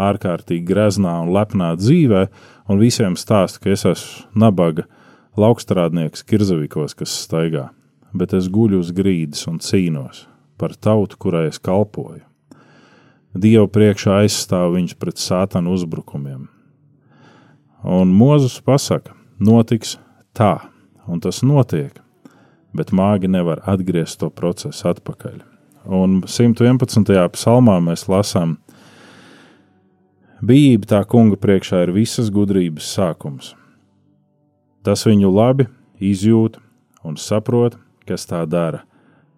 ārkārtīgi greznā un lepnā dzīvē, un visiem stāstu, ka es esmu nabaga laukstrādnieks Kirzavikos, kas staigā, bet es guļu uz grīdas un cīnos par tautu, kurai es kalpoju. Dievu priekšā aizstāv viņus pret sātanu uzbrukumiem. Un Mozus pasaka, notiks tā, un tas notiek, bet māgi nevar atgriezt to procesu atpakaļ. Un 111. psalmā mēs lasām, Bijība tā kunga priekšā ir visas gudrības sākums Tas viņu labi izjūt un saprot, kas tā dara.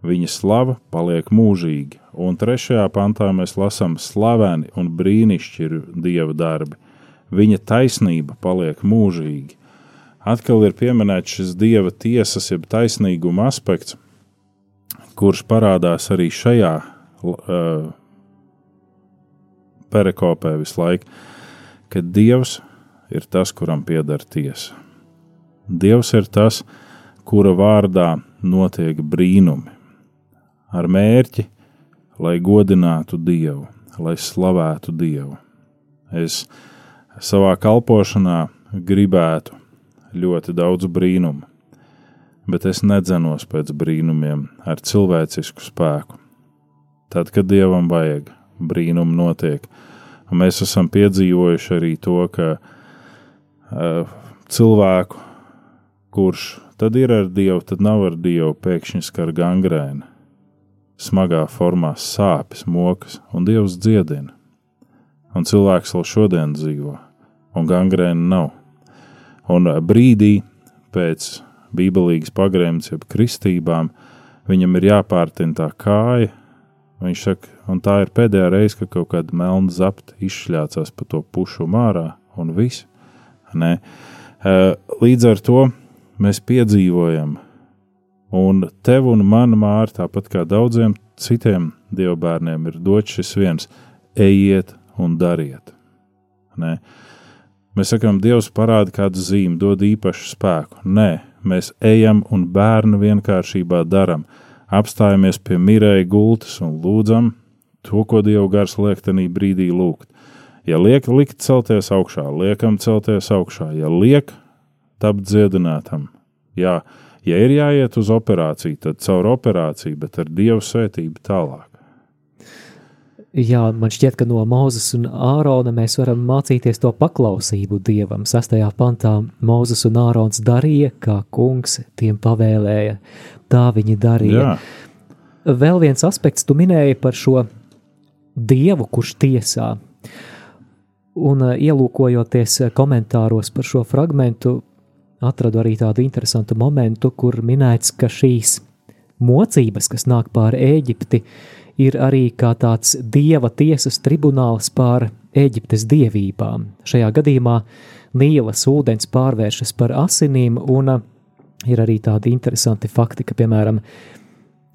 Viņa slava paliek mūžīgi, un trešajā pantā mēs lasām slaveni un brīnišķīgi ir dieva darbi. Viņa taisnība paliek mūžīgi. Atkal ir pieminēts šis dieva tiesas, jeb taisnīguma aspekts, kurš parādās arī šajā uh, perekopē visu laiku, ka dievs ir tas, kuram pieder tiesa. Dievs ir tas, kura vārdā notiek brīnumi, ar mērķi, lai godinātu Dievu, lai slavētu Dievu. Es savā kalpošanā gribētu ļoti daudz brīnumu, bet es nedzenos pēc brīnumiem ar cilvēcisku spēku. Tad, kad Dievam vajag, brīnumi notiek. Un mēs esam piedzīvojuši arī to, ka uh, cilvēku, kurš tad ir ar Dievu, tad nav ar Dievu, pēkšņi skar gangrēna, smagā formā sāpes, mokas, un Dievs dziedina. Un cilvēks vēl šodien dzīvo, un gangrēna nav. Un brīdī pēc bībelīgas pagrēmas, jeb kristībām, viņam ir jāpārtina tā kāja. Viņš saka, un tā ir pēdējā reize, kad kaut kāda melna zapta izšļācās pa to pušu mārā, un viss. Nē. Līdz ar to mēs piedzīvojam, un tev un man māri, tāpat kā daudziem citiem dievbērniem, ir dots šis viens: ejiet un dariet. Nē. Mēs sakām, Dievs parāda kādu zīmi, dod īpašu spēku. Nē, mēs ejam un bērnu vienkāršībā darām. Apstājamies pie mirēja gultas un lūdzam to, ko Dieva gars liek tenī brīdī lūgt. Ja liek likt celties augšā, liekam celties augšā, ja liek tapt dziedinātam. Jā, ja ir jāiet uz operāciju, tad caur operāciju, bet ar Dievu svētību tālāk. Jā, man šķiet, ka no Mozus un Ārona mēs varam mācīties to paklausību Dievam. Sastajā pantā Mozus un Ārons darīja, kā kungs tiem pavēlēja. Tā viņi darīja. Jā. Vēl viens aspekts, tu minēji par šo Dievu, kurš tiesā. Un uh, ielūkojoties komentāros par šo fragmentu, atradu arī tādu interesantu momentu, kur minēts, ka šīs mocības, kas nāk pāri Ēģipti, ir arī kā tāds dieva tiesas tribunāls pār Eģiptes dievībām. Šajā gadījumā Nīlas ūdens pārvēršas par asinīm, un uh, ir arī tādi interesanti fakti, ka, piemēram,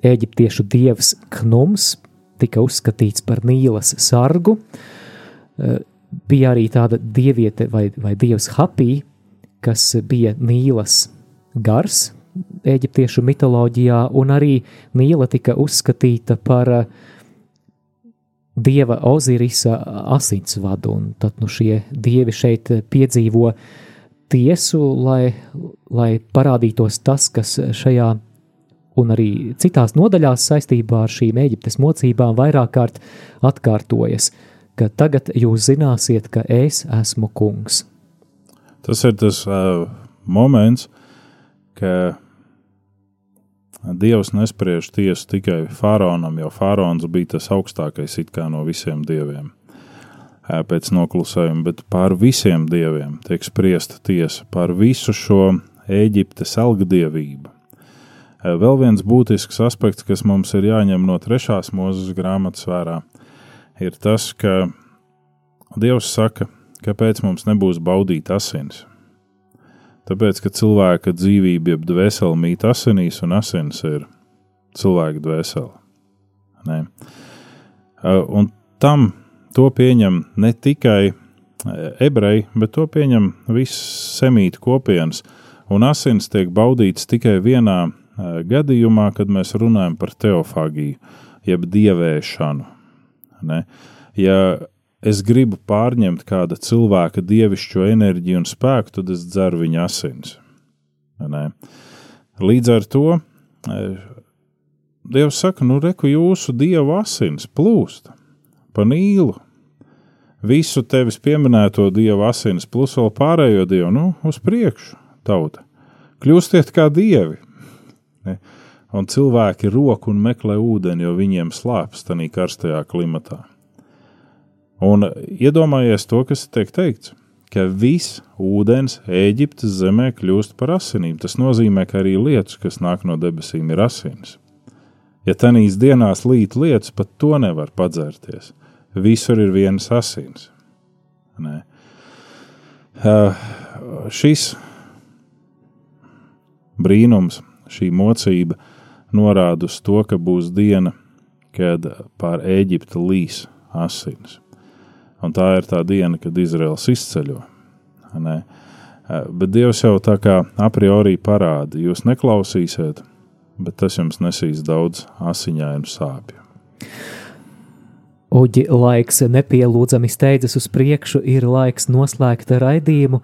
eģiptiešu dievs Knums tika uzskatīts par Nīlas sargu. Uh, bija arī tāda dieviete vai, vai dievs Hapī, kas bija Nīlas gars, eģiptiešu mitoloģijā, un arī Nīla tika uzskatīta par eh, dieva Ozirisa asinsvadu, un tad nu, šie dievi šeit piedzīvo tiesu, lai, lai parādītos tas, kas šajā un arī citās nodaļās saistībā ar šīm Eģiptes mocībām vairāk kārt atkārtojas, ka tagad jūs zināsiet, ka es esmu kungs. Tas ir tas uh, moments, ka Dievs nespriež tiesu tikai faraonam, jo faraons bija tas augstākais no visiem dieviem. Pēc noklusējuma, bet pār visiem dieviem tiek spriesta tiesa, pār visu šo Eģiptes algdievību. Vēl viens būtisks aspekts, kas mums ir jāņem no trešās mūzes grāmatas vērā, ir tas, ka Dievs saka, kāpēc mums nebūs baudīt asins. Tāpēc, ka cilvēka dzīvība, jeb dvēsele mīt asinīs, un asins ir cilvēka dvēsele. Nē. Un tam to pieņem ne tikai ebreji, bet to pieņem visas semītu kopienas, un asins tiek baudīts tikai vienā gadījumā, kad mēs runājam par teofāgiju, jeb dievēšanu. Ne? Ja es gribu pārņemt kāda cilvēka dievišķo enerģiju un spēku, tad es dzeru viņa asins. Ne? Līdz ar to e, Dievs saka, nu, reku jūsu dieva asins plūst pa nīlu. Visu tevis pieminēto dievu asins, plus vēl pārējo dievu, nu, uz priekšu, tauta. Kļūstiet kā dievi. Ne? Un cilvēki roku un meklē ūdeni, jo viņiem slāpst tajā karstajā klimatā. Un iedomājies to, kas tiek teikts, ka viss ūdens Eģiptes zemē kļūst par asinīm. Tas nozīmē, ka arī lietus, kas nāk no debesīm, ir asinis. Ja tanīs dienās līt lietus, pat to nevar padzerties. Visur ir vienas asins. Nē. Uh, šis brīnums, šī mocība norāda uz to, ka būs diena, kad pār Eģiptu līs asins. Un tā ir tā diena, kad Izraels izceļo. Ne? Bet Dievs jau tā kā a priori parāda, jūs neklausīsiet, bet tas jums nesīs daudz asiņainu sāpju. Uģi laiks nepielūdzami steidzas uz priekšu, ir laiks noslēgt raidījumu.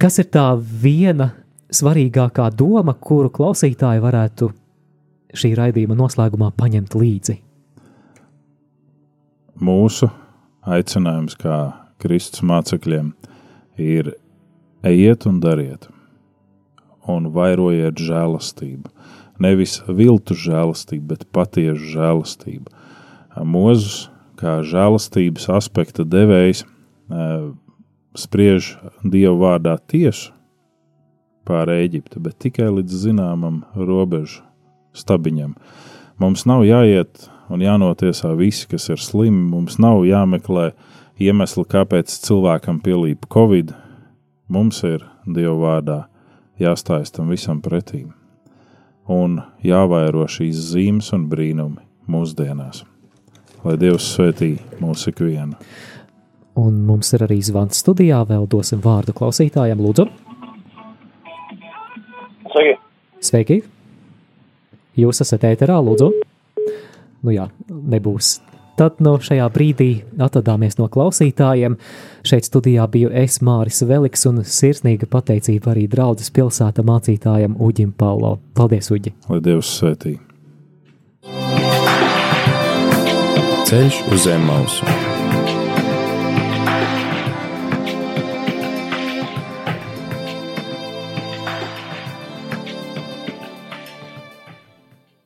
Kas ir tā viena svarīgākā doma, kuru klausītāji varētu šī raidījuma noslēgumā paņemt līdzi? mūsu aicinājums kā Kristus mācekļiem ir ejiet un dariet, un vairojiet žēlastību. Nevis viltu žēlastību, bet patiesu žēlastību. Mozus, kā žēlastības aspekta devējs, spriež Dievu vārdā tiesu pār Eģiptu, bet tikai līdz zināmam robežu stabiņam. Mums nav jāiet un jānotiesā visi, kas ir slimi. Mums nav jāmeklē iemesli, kāpēc cilvēkam pielīp Covid. Mums ir Dieva vārdā jāstājas tam visam pretī un jāvairo šīs zīmes un brīnumi mūsdienās. Lai Dievs svētī mūsu ikvienu. Un mums ir arī zvans studijā, vēl dosim vārdu klausītājiem, lūdzu. Sveiki! Jūs esat ēterā, lūdzu. Nu jā, nebūs. Tad no šajā brīdī atvadāmies no klausītājiem. Šeit studijā biju es, Māris Veliks, un sirsnīga pateicība arī draudzes pilsēta mācītājam Uģim Paulo. Paldies, Uģi! Lai Dievs svētī! Ceļš uz zem mausu